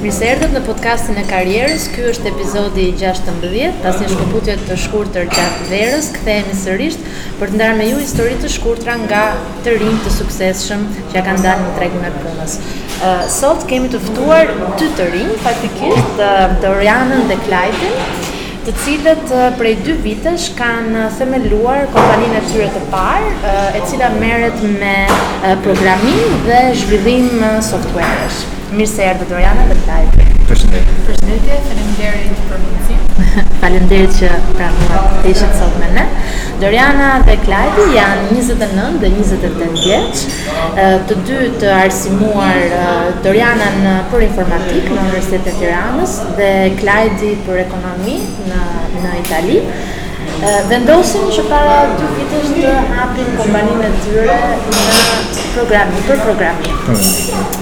Mirë se erdhët në podcastin e karrierës. Ky është epizodi i 16, pas një shkëputjeje të shkurtër gjatë verës, kthehemi sërish për të ndarë me ju histori të shkurtra nga të rinj të suksesshëm që ia kanë dalë në tregun e punës. Uh, sot kemi të ftuar dy të rinj, faktikisht, uh, Dorianën dhe Klajdin. të cilët prej dy vitesh kanë themeluar kompaninë e tyre të parë, e cila merret me programim dhe zhvillim softwaresh. Mirë se erdhët Doriana dhe Klajdi. Përshëndetje. Përshëndetje, faleminderit për mundësinë. Faleminderit që pranuat të ishit sot me ne. Doriana dhe Klajdi janë 29 dhe 28 vjeç. Të dy të arsimuar Doriana në për informatikë në Universitetin e Tiranës dhe Klajdi për ekonomi në në Itali vendosin që para dy vitesh të hapin kompaninë e tyre në programim, për programim.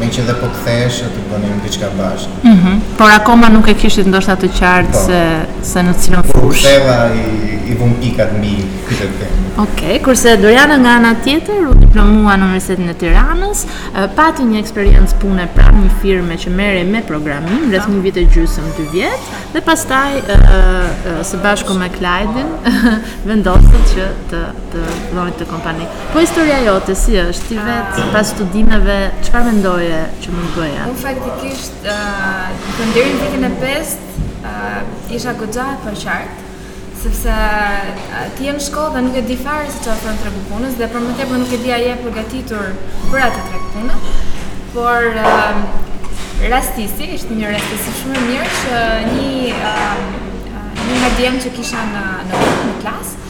Meqë dhe po kthehesha do të bënim diçka bashkë. Mhm. Por akoma nuk e kishit ndoshta të qartë po. se se në cilën fushë. Kur u ktheva i i vum pikat mbi këtë temë. Okej, okay. kurse Doriana nga ana tjetër u diplomua në Universitetin e Tiranës, pati një eksperiencë pune pranë një firme që merrej me programim rreth një vit e gjysëm, dy vjet, dhe pastaj ë së bashku me Klajdin vendosët që të të ngrinit kompani. Po historia jote si është? Ti vetë pas studimeve çfarë mendoje që mund të bëja? Unë faktikisht ë uh, deri në vitin e 5 uh, isha goxha e paqartë sepse ti je në shkollë dhe nuk e di fare se çfarë ofron tregu i punës dhe për më tepër nuk e di a je e përgatitur për atë treg pune. Por uh, rastisi ishte një rastisi shumë e mirë që një uh, një nga djemtë që kisha në në, në klasë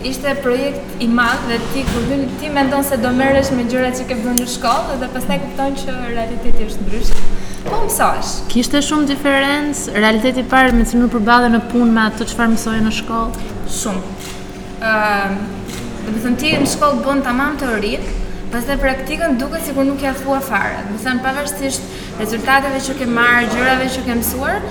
Ishte projekt i madh dhe ti kur hyn ti mendon se do merresh me gjërat që ke bërë në shkollë dhe pastaj kupton që realiteti është ndryshe. Po mëson. Kishte shumë diferencë realiteti i parë me të cilin u përballe në punë me atë çfarë mësoje në shkollë? Shumë. Ë, uh, domethënë ti në shkollë bën tamam teorinë, pastaj praktikën duket sikur nuk ia thua fare. Domethënë pavarësisht rezultateve që ke marrë, gjërave që ke mësuar,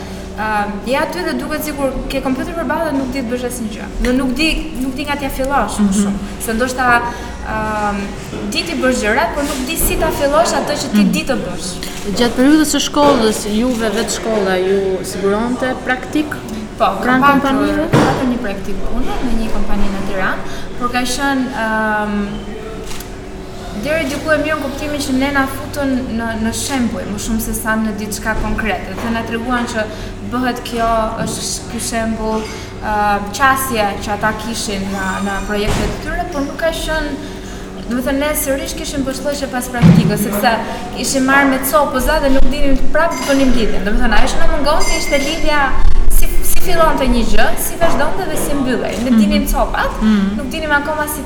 Je aty dhe duket sikur ke kompjuter përballë dhe nuk di të bësh asnjë gjë. Dhe nuk di, nuk di nga t'ia fillosh mm -hmm. shumë, se ndoshta ëm um, di t'i bësh gjëra, por nuk di si ta fillosh atë që ti mm. di të bësh. Gjatë periudhës së shkollës, juve vetë shkolla ju siguronte praktikë? Po, pranë kompanive? Kam bërë një praktikë pune në një kompani në Tiranë, por ka qenë ëm um, Deri diku e mirë në kuptimin që ne na futën në në shembuj më shumë se sa në diçka konkrete. Dhe na treguan që bëhet kjo, është ky shembull, ë qasje që ata kishin në në projektet e tyre, por nuk ka qenë Domethënë ne sërish kishim vështirësi pas praktikës, sepse ishim marrë me copëza dhe nuk dinim prap të bënim lidhjen. Domethënë ajo që na mungonte ishte lidhja si si fillonte një gjë, si vazhdonte dhe si mbyllej. Ne dinim copat, nuk dinim akoma si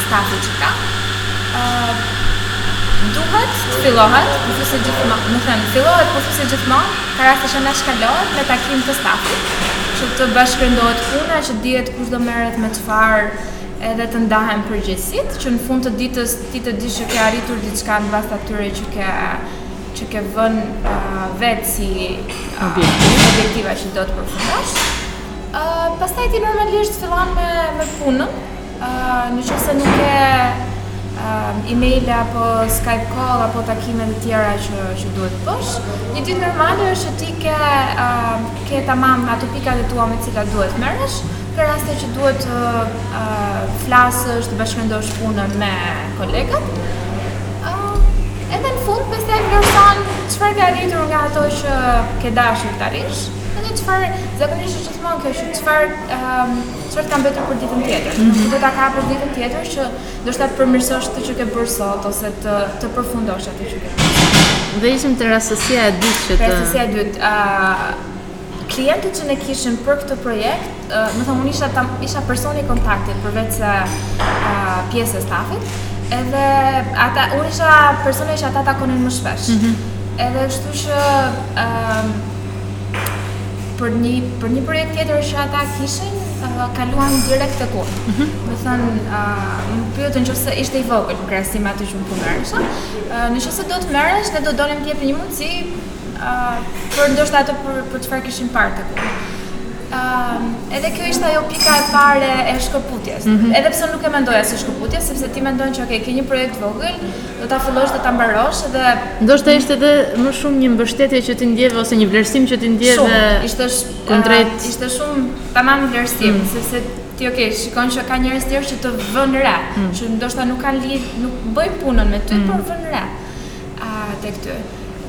Ka të gjitha. Duhet të fillohet, pothuajse gjithmonë, domethënë, fillohet pothuajse gjithmonë, ka raste që nuk fillohet me takim të stafit, që të bashkërendohet puna, që të dihet kush do merret me çfarë, edhe të ndahen përgjegjësitë, që në fund të ditës ti të dish që ke arritur diçka në bazë të atyre që ke, që ke vënë uh, vetë si uh, objektiva që do të përfundosh. Uh, pastaj ti normalisht fillon me, me punën, Në qoftë se nuk ke email apo Skype call apo takime të tjera që që duhet të bësh, një ditë normale është që ti ke uh, ke tamam ato pikat e tua me të cilat duhet të merresh, ka raste që duhet të uh, flasësh, të bashkërendosh punën me kolegët. Uh, edhe në fund pastaj vlerëson çfarë ke arritur nga ato që ke dashur të arrish, edhe çfarë zakonisht është gjithmonë kjo që çfarë um, Çfarë të ka mbetur për ditën tjetër? Mm -hmm. Ku do ta kapësh për ditën tjetër që ndoshta të përmirësosh atë që ke bërë sot ose të, të përfundosh atë që ke bërë. Dhe ishim te rastësia e dytë që të... Rastësia e dytë. Uh, klientët që ne kishim për këtë projekt, uh, domethënë, unë isha, tam, isha personi i kontaktit përveç se uh, pjesë e stafit, edhe ata, unë isha personi që ata takonin më shpesh. Mm -hmm. Edhe kështu që... Uh, për një për një projekt tjetër që ata kishin uh, kaluan direkt tek unë. Mm -hmm. Domethënë, uh, më pyetën nëse ishte i vogël në krahasim me atë që unë po merresha. Uh, nëse do të merresh, ne do donim të jepim një mundësi uh, për ndoshta atë për për çfarë kishin parë tek unë. Um, edhe kjo ishte ajo pika e parë e shkëputjes. Mm -hmm. Edhe pse nuk e mendoja si shkëputje, sepse ti mendon që okay, ke një projekt të vogël, Do ta fillosh dhe ta mbarosh dhe ndoshta ishte edhe më shumë një mbështetje që ti ndjeve ose një vlerësim që ti ndjeve. Shumë, ishte kundrejt. Uh, ishte shumë tamam vlerësim, mm. sepse ti okay, shikon që ka njerëz të tjerë që të vënë re, mm. që ndoshta nuk kanë lidh, nuk bëjnë punën me ty, mm. por vënë re. A uh, tek ty.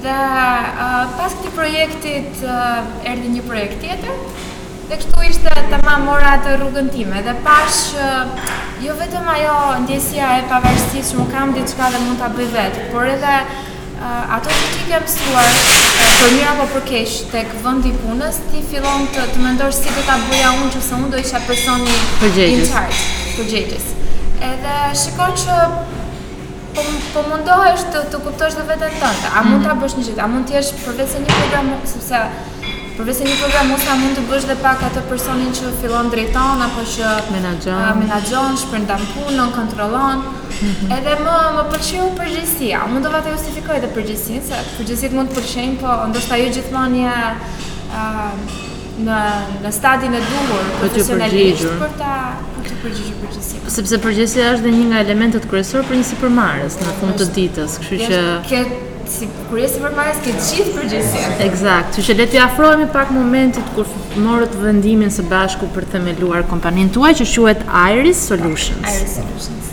Dhe uh, pas këtij projektit uh, erdhi një projekt tjetër, Dhe kështu ishte tamam mora atë rrugën time dhe pashë që jo vetëm ajo ndjesia e pavarësisë që unë kam diçka dhe mund ta bëj vetë, por edhe ato që ti ke mësuar për mirë apo për keq tek vendi i punës, ti fillon të, të mendosh si do ta bëja unë që se unë do isha personi in charge, përgjegjës. Edhe shikon që po, po mundohesh të, të kuptosh dhe veten tënde. A mund ta mhm. bësh një gjë? A mund të jesh përveç se një programues, sepse Përveç se një programues a mund të bësh dhe pak atë personin që fillon drejton apo që menaxhon, uh, menaxhon, shpërndan punën, kontrollon. Mm -hmm. Edhe më, më pëlqeu përgjegjësia. U mundova të justifikoj edhe përgjegjësinë, se përgjegjësitë mund të pëlqejnë, po ndoshta jo gjithmonë je uh, në në stadin e duhur profesionalisht për t'iu për t'iu përgjigjur përgjegjësinë. Sepse përgjegjësia është dhe një nga elementët kryesorë për një sipërmarrës në fund të ditës, kështu që Si kur je sipërmarrës ke të gjithë përgjegjësinë. Eksakt. Kështu që le të afrohemi pak momentit kur morët vendimin së bashku për të themeluar kompaninë tuaj që quhet Iris Solutions. Iris Solutions.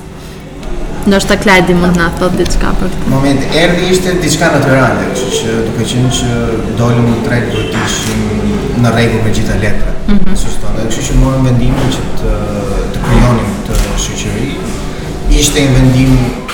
Ndoshta Klajdi mund të na thotë diçka për këtë. Moment, erdhi ishte diçka natyrale, kështu që duke qenë që dolëm në treg do të ishim në rregull me gjitha letrat. Mm -hmm. kështu që morëm vendimin që të të krijonim këtë shoqëri. Ishte një vendim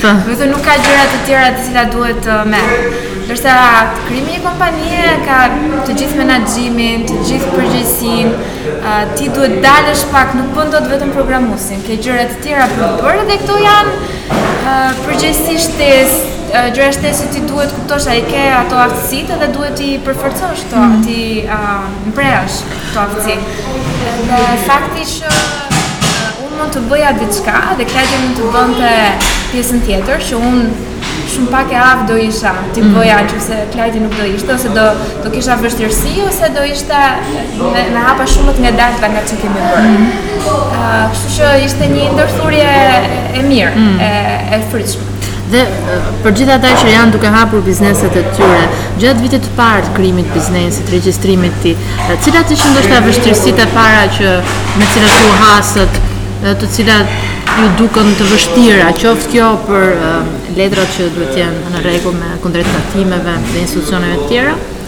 Thotë nuk ka gjëra të tjera të cilat duhet të merresh. Ndërsa krijimi i një kompanie ka të gjithë menaxhimin, të gjithë përgjegjësinë, ti duhet dalësh pak, nuk bën dot vetëm programuesin, ke gjëra të tjera për të bërë dhe këto janë përgjegjësi shtesë, gjëra shtesë që ti duhet të kuptosh, a i ke ato aftësitë dhe duhet t'i përforcosh këto, mm. t'i mprehësh këto aftësi. Dhe fakti që mund të bëja diçka dhe Klajdi mund të bënte pjesën tjetër që unë shumë pak e aftë do isha t'i mm. bëja nëse Klajdi nuk do ishte ose do, do kisha vështirësi ose do ishte me, me hapa shumë të ngadaltë nga që kemi bërë. Mm. Uh, kështu që ishte një ndërthurje e mirë, mm. e, e frytshme. Dhe për gjithë ata që janë duke hapur bizneset e tyre, gjatë vitit të parë të krijimit të biznesit, regjistrimit të tij, cilat ishin ndoshta vështirësitë e para që me cilat u hasët, të cilat ju dukën të vështira, qoftë kjo për letrat që duhet të jenë në rregull me kundrejt tatimeve dhe institucioneve të tjera,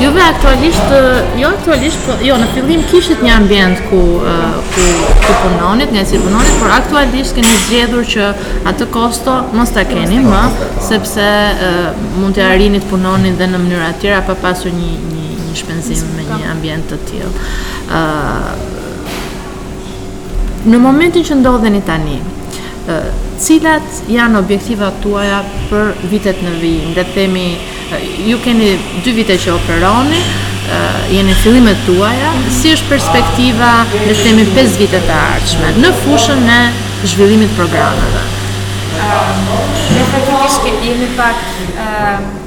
Ju edhe aktualisht, jo aktualisht, po, jo në fillim kishit një ambient ku, ku, ku punonit, nga si punonit, por aktualisht keni zgjedhur që atë kosto mos ta keni më, sepse mund të arrinit të punonit dhe në mënyra të tjera pa pasur një, një, një shpenzim me një ambient të tillë. Në momentin që ndodheni tani, cilat janë objektivat tuaja për vitet në vijim? Le të themi, ju keni dy vite që operoni, jeni në fillimet tuaja, si është perspektiva, le të themi, 5 vitet e ardhshme, në fushën e zhvillimit të programeve? Në këtë fushë jemi pak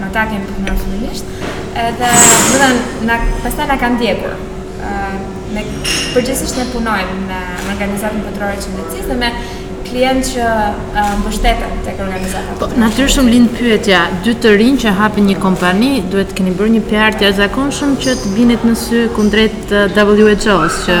Na ta kemi punuar fillimisht, edhe më na pastaj na kanë ndjekur. Me përgjithësisht ne punojmë me Organizatën Botërore të Shëndetësisë dhe me klientë që mbështeten tek organizata. Po, natyrshëm lind pyetja, dy të rinj që hapin një kompani, duhet të keni bërë një PR të jashtëzakonshëm që të binit në sy kundrejt WHO-s që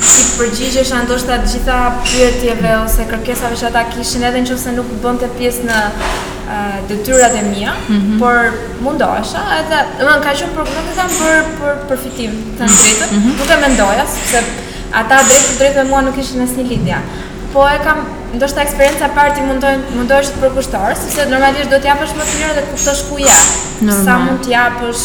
t'i përgjigjesha ndoshta të gjitha pyetjeve ose kërkesave që ata kishin edhe nëse nuk bënte pjesë në uh, detyrat e mia, mm -hmm. por mundohesha edhe, domethënë ka qenë për nuk e kam për për përfitim të mhm. drejtën, mm -hmm. nuk e mendoja sepse ata drejt për drejt me mua nuk kishin asnjë lidhje. Po e kam ndoshta eksperjenca e parë ti mundo mundohesh të përkushtosh, sepse normalisht do të japësh më të mirën dhe të kuptosh ku je. Sa mund të japësh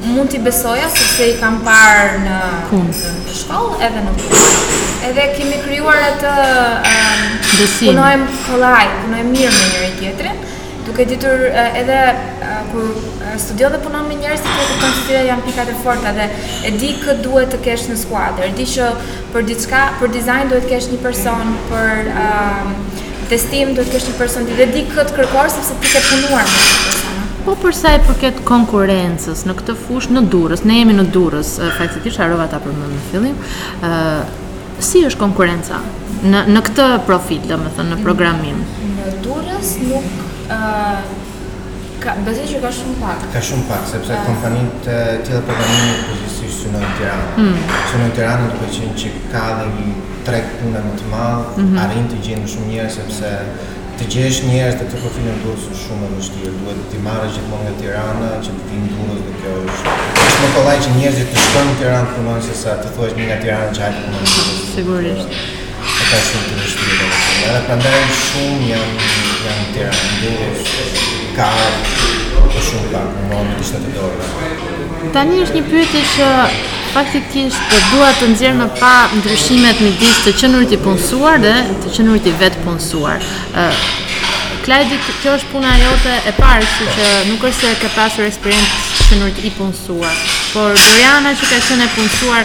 Mund t'i besoja sepse i kam parë në në shkollë edhe në punë. Edhe kemi krijuar atë besim. Punojmë kollaj, punojmë mirë me njëri tjetrin, duke ditur edhe kur studion dhe punon me njerëz që ti cilat janë pikat e forta dhe e di kë duhet të kesh në skuadër. E di që për diçka, për dizajn duhet të kesh një person, për Testim duhet të kesh një person ti dhe di kë të kërkosh sepse ti ke punuar me këtë person. Po për sa i përket konkurrencës në këtë fushë në Durrës, ne jemi në Durrës, faktikisht harrova ta përmend në fillim, ë si është konkurrenca në në këtë profil, domethënë në programim. Në Durrës nuk ë Besoj që ka shumë pak. Ka shumë pak, sepse uh. kompani të tilla programimi përgjithësisht synojnë në Tiranë. Mm. Synojnë në Tiranë duke qenë që ka dhe një treg pune më të madh, mm -hmm. arrin të gjejnë më shumë njerëz sepse të gjesh njerëz të të profilit në Durrës është shumë e vështirë. Duhet të marrësh gjithmonë nga Tirana që të vijnë në Durrës dhe kjo është është më kollaj që njerëzit të shkojnë në Tiranë të punojnë se sa të thuash njërit nga Tirana që hajde puno. Sigurisht. e ka shumë të vështirë dhe të njëra, pra ndaj shumë janë janë në Tiranë, në Durrës ka të shumë pak, në mërë në kështë të dorë. Tani është një pyetje që faktikisht të dua të nxjerr në pah ndryshimet midis të qenurit i punësuar dhe të qenurit i vetëpunësuar. Klajdi, kjo është puna jote e parë, si që nuk është se ke pasur eksperiencë të qenurit i punësuar, por Doriana që ka qenë e punësuar,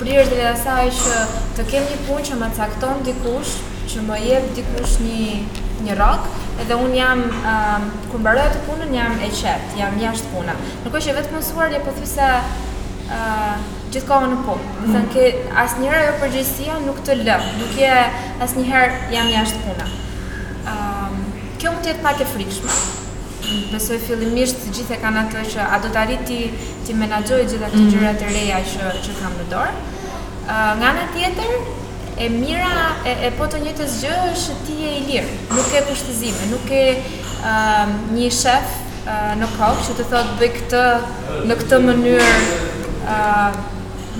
Prirë drejt asaj që të kem një punë që ma cakton dikush, që ma jep dikush një një rrogë, edhe unë jam uh, kur mbaroj atë punën jam e qetë, jam jashtë pune. Ndërkohë që i vetëpunësuar, je pothuajse uh, gjithë kohën në punë. Domethënë ke asnjëherë ajo përgjegjësia nuk të lë, nuk je asnjëherë jam jashtë pune. Um, kjo mund të jetë pak e frikshme. Besoj fillimisht të gjithë e kanë atë që a do ta arrij t'i t'i menaxhoj gjithë këto mm. gjëra të reja që që kam në dorë. Nga ana tjetër, e mira e, e po të njëjtës gjëje është ti je i lirë, nuk ke kushtëzime, nuk ke uh, një shef uh, në kokë që të thotë bëj këtë në këtë mënyrë uh,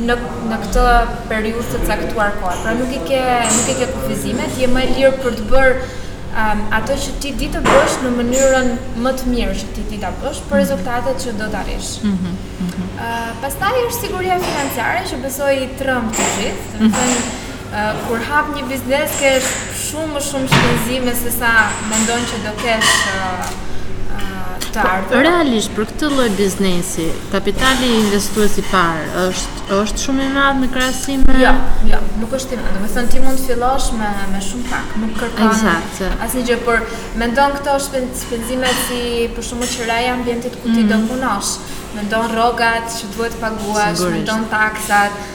në në këtë periudhë të caktuar kohe. Pra nuk i ke nuk i ke kufizimet, je më i lirë për të bërë um, atë që ti di të bësh në mënyrën më të mirë që ti di ta bësh për mhm. rezultatet që do të arrish. Ëh, mm -hmm. mm -hmm. uh, pastaj është siguria financiare që besoj i tremb të gjithë, mm -hmm. Kur hap një biznes ke shumë më shumë shpenzime se sa mendon që do kesh të ardhura. Realisht për këtë lloj biznesi, kapitali investues i parë është është shumë i madh në krahasim me Jo, jo, nuk është i madh. Domethënë ti mund të fillosh me me shumë pak, nuk kërkon Eksakt. Asnjë gjë, por mendon këto shpenzime si për shembull qiranë e ambientit ku ti do mhm. punosh, mendon rrogat që duhet të paguash, mendon taksat,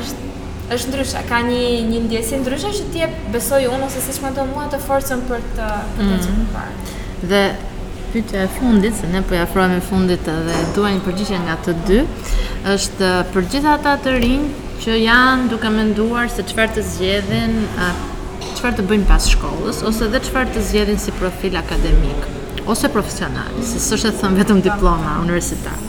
Është është ndryshe, ka një një ndjesi ndryshe që ti e besoj unë ose siç më dha mua të forcën për të për të mm. parë. Dhe pyetja e fundit, se ne po i afrohemi fundit dhe dua një përgjigje nga të dy, është për gjithë ata të rinj që janë duke menduar se çfarë të zgjedhin, çfarë të bëjnë pas shkollës ose dhe çfarë të zgjedhin si profil akademik ose profesional, se s'është e thënë vetëm diploma universitare.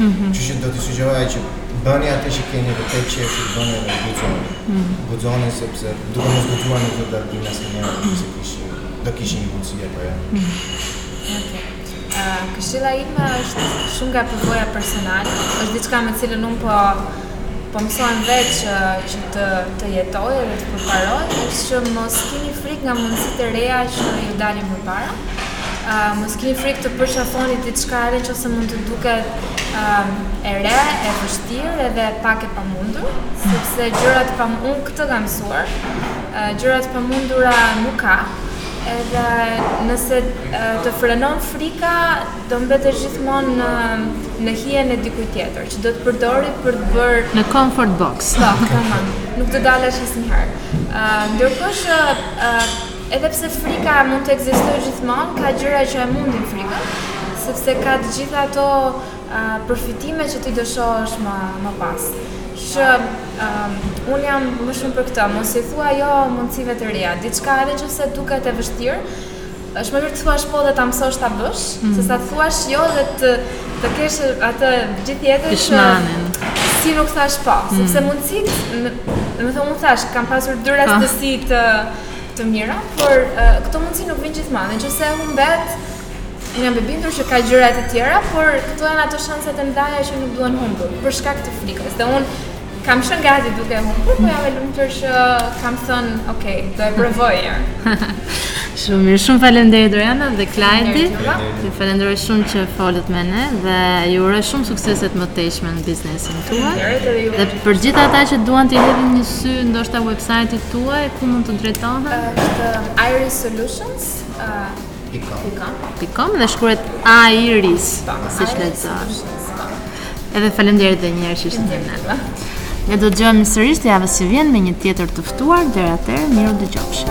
Kështu që do të sugjeroja që bëni atë që keni vërtet qejf të bëni dhe guxoni. Guxoni sepse duke mos guxuar nuk do ta dimë asnjëherë nëse kishim do kishim një mundësi apo jo. Okej. Këshilla ime është shumë nga përvoja personale, është diçka me të cilën unë po po mësohem vetë që që të të jetoj dhe të përparoj, është që mos keni frikë nga mundësitë e reja që ju dalin përpara. Mos kini frikë të përqafoni diçka edhe në qoftë se mund të duket um, e re, e vështirë edhe pak e pamundur, sepse gjëra të pa, unë këtë kam mësuar, uh, gjëra të pamundura nuk ka, edhe nëse uh, të frenon frika, do mbetesh gjithmonë në, në hijen e dikujt tjetër, që do të përdori ty për të bërë... Në comfort box. Po, nuk do dalësh asnjëherë. Uh, ndërkohë që uh, Edhe pse frika mund të ekzistojë gjithmonë, ka gjëra që e mundin frikën, sepse ka të gjitha ato përfitime që ti do shohësh më pas. Kështu që uh, un jam më shumë për këtë, mos i thua jo mundësive të reja. Diçka edhe nëse duket e vështirë, është më mirë të thuash po dhe ta mësosh ta bësh, mm. se sa të thuash jo dhe ta kesh atë gjithë jetën që si nuk thash po, mm. sepse mundësit, domethënë unë thash, kam pasur dy rastësi të të mira, por këto mundësi nuk vijnë gjithmonë. Nëse e humbet, unë jam e bindur që ka gjëra të tjera, por këto janë ato shanset e mëdha që nuk duhen humbur për shkak të frikës. Dhe unë kam qenë gati duke humbur, por jam e lumtur që kam thënë, ok, do e provoj njëherë. Shumë mirë, shumë faleminderit Doriana dhe Klajdi. Ju falenderoj shumë që folët me ne dhe ju uroj shumë suksese të mëtejshme në biznesin. dhe për gjithë ata që duan të hedhin një sy ndoshta website-it tuaj ku mund të drejtohen është uh, Iris Solutions uh,.com dhe shkruhet Iris po, siç lexohet. Po. Edhe faleminderit edhe një herë që ishit me ne. Ne do të dëgjohemi sërish javës që vjen me një tjetër të ftuar deri atëherë mirudëgjofshim.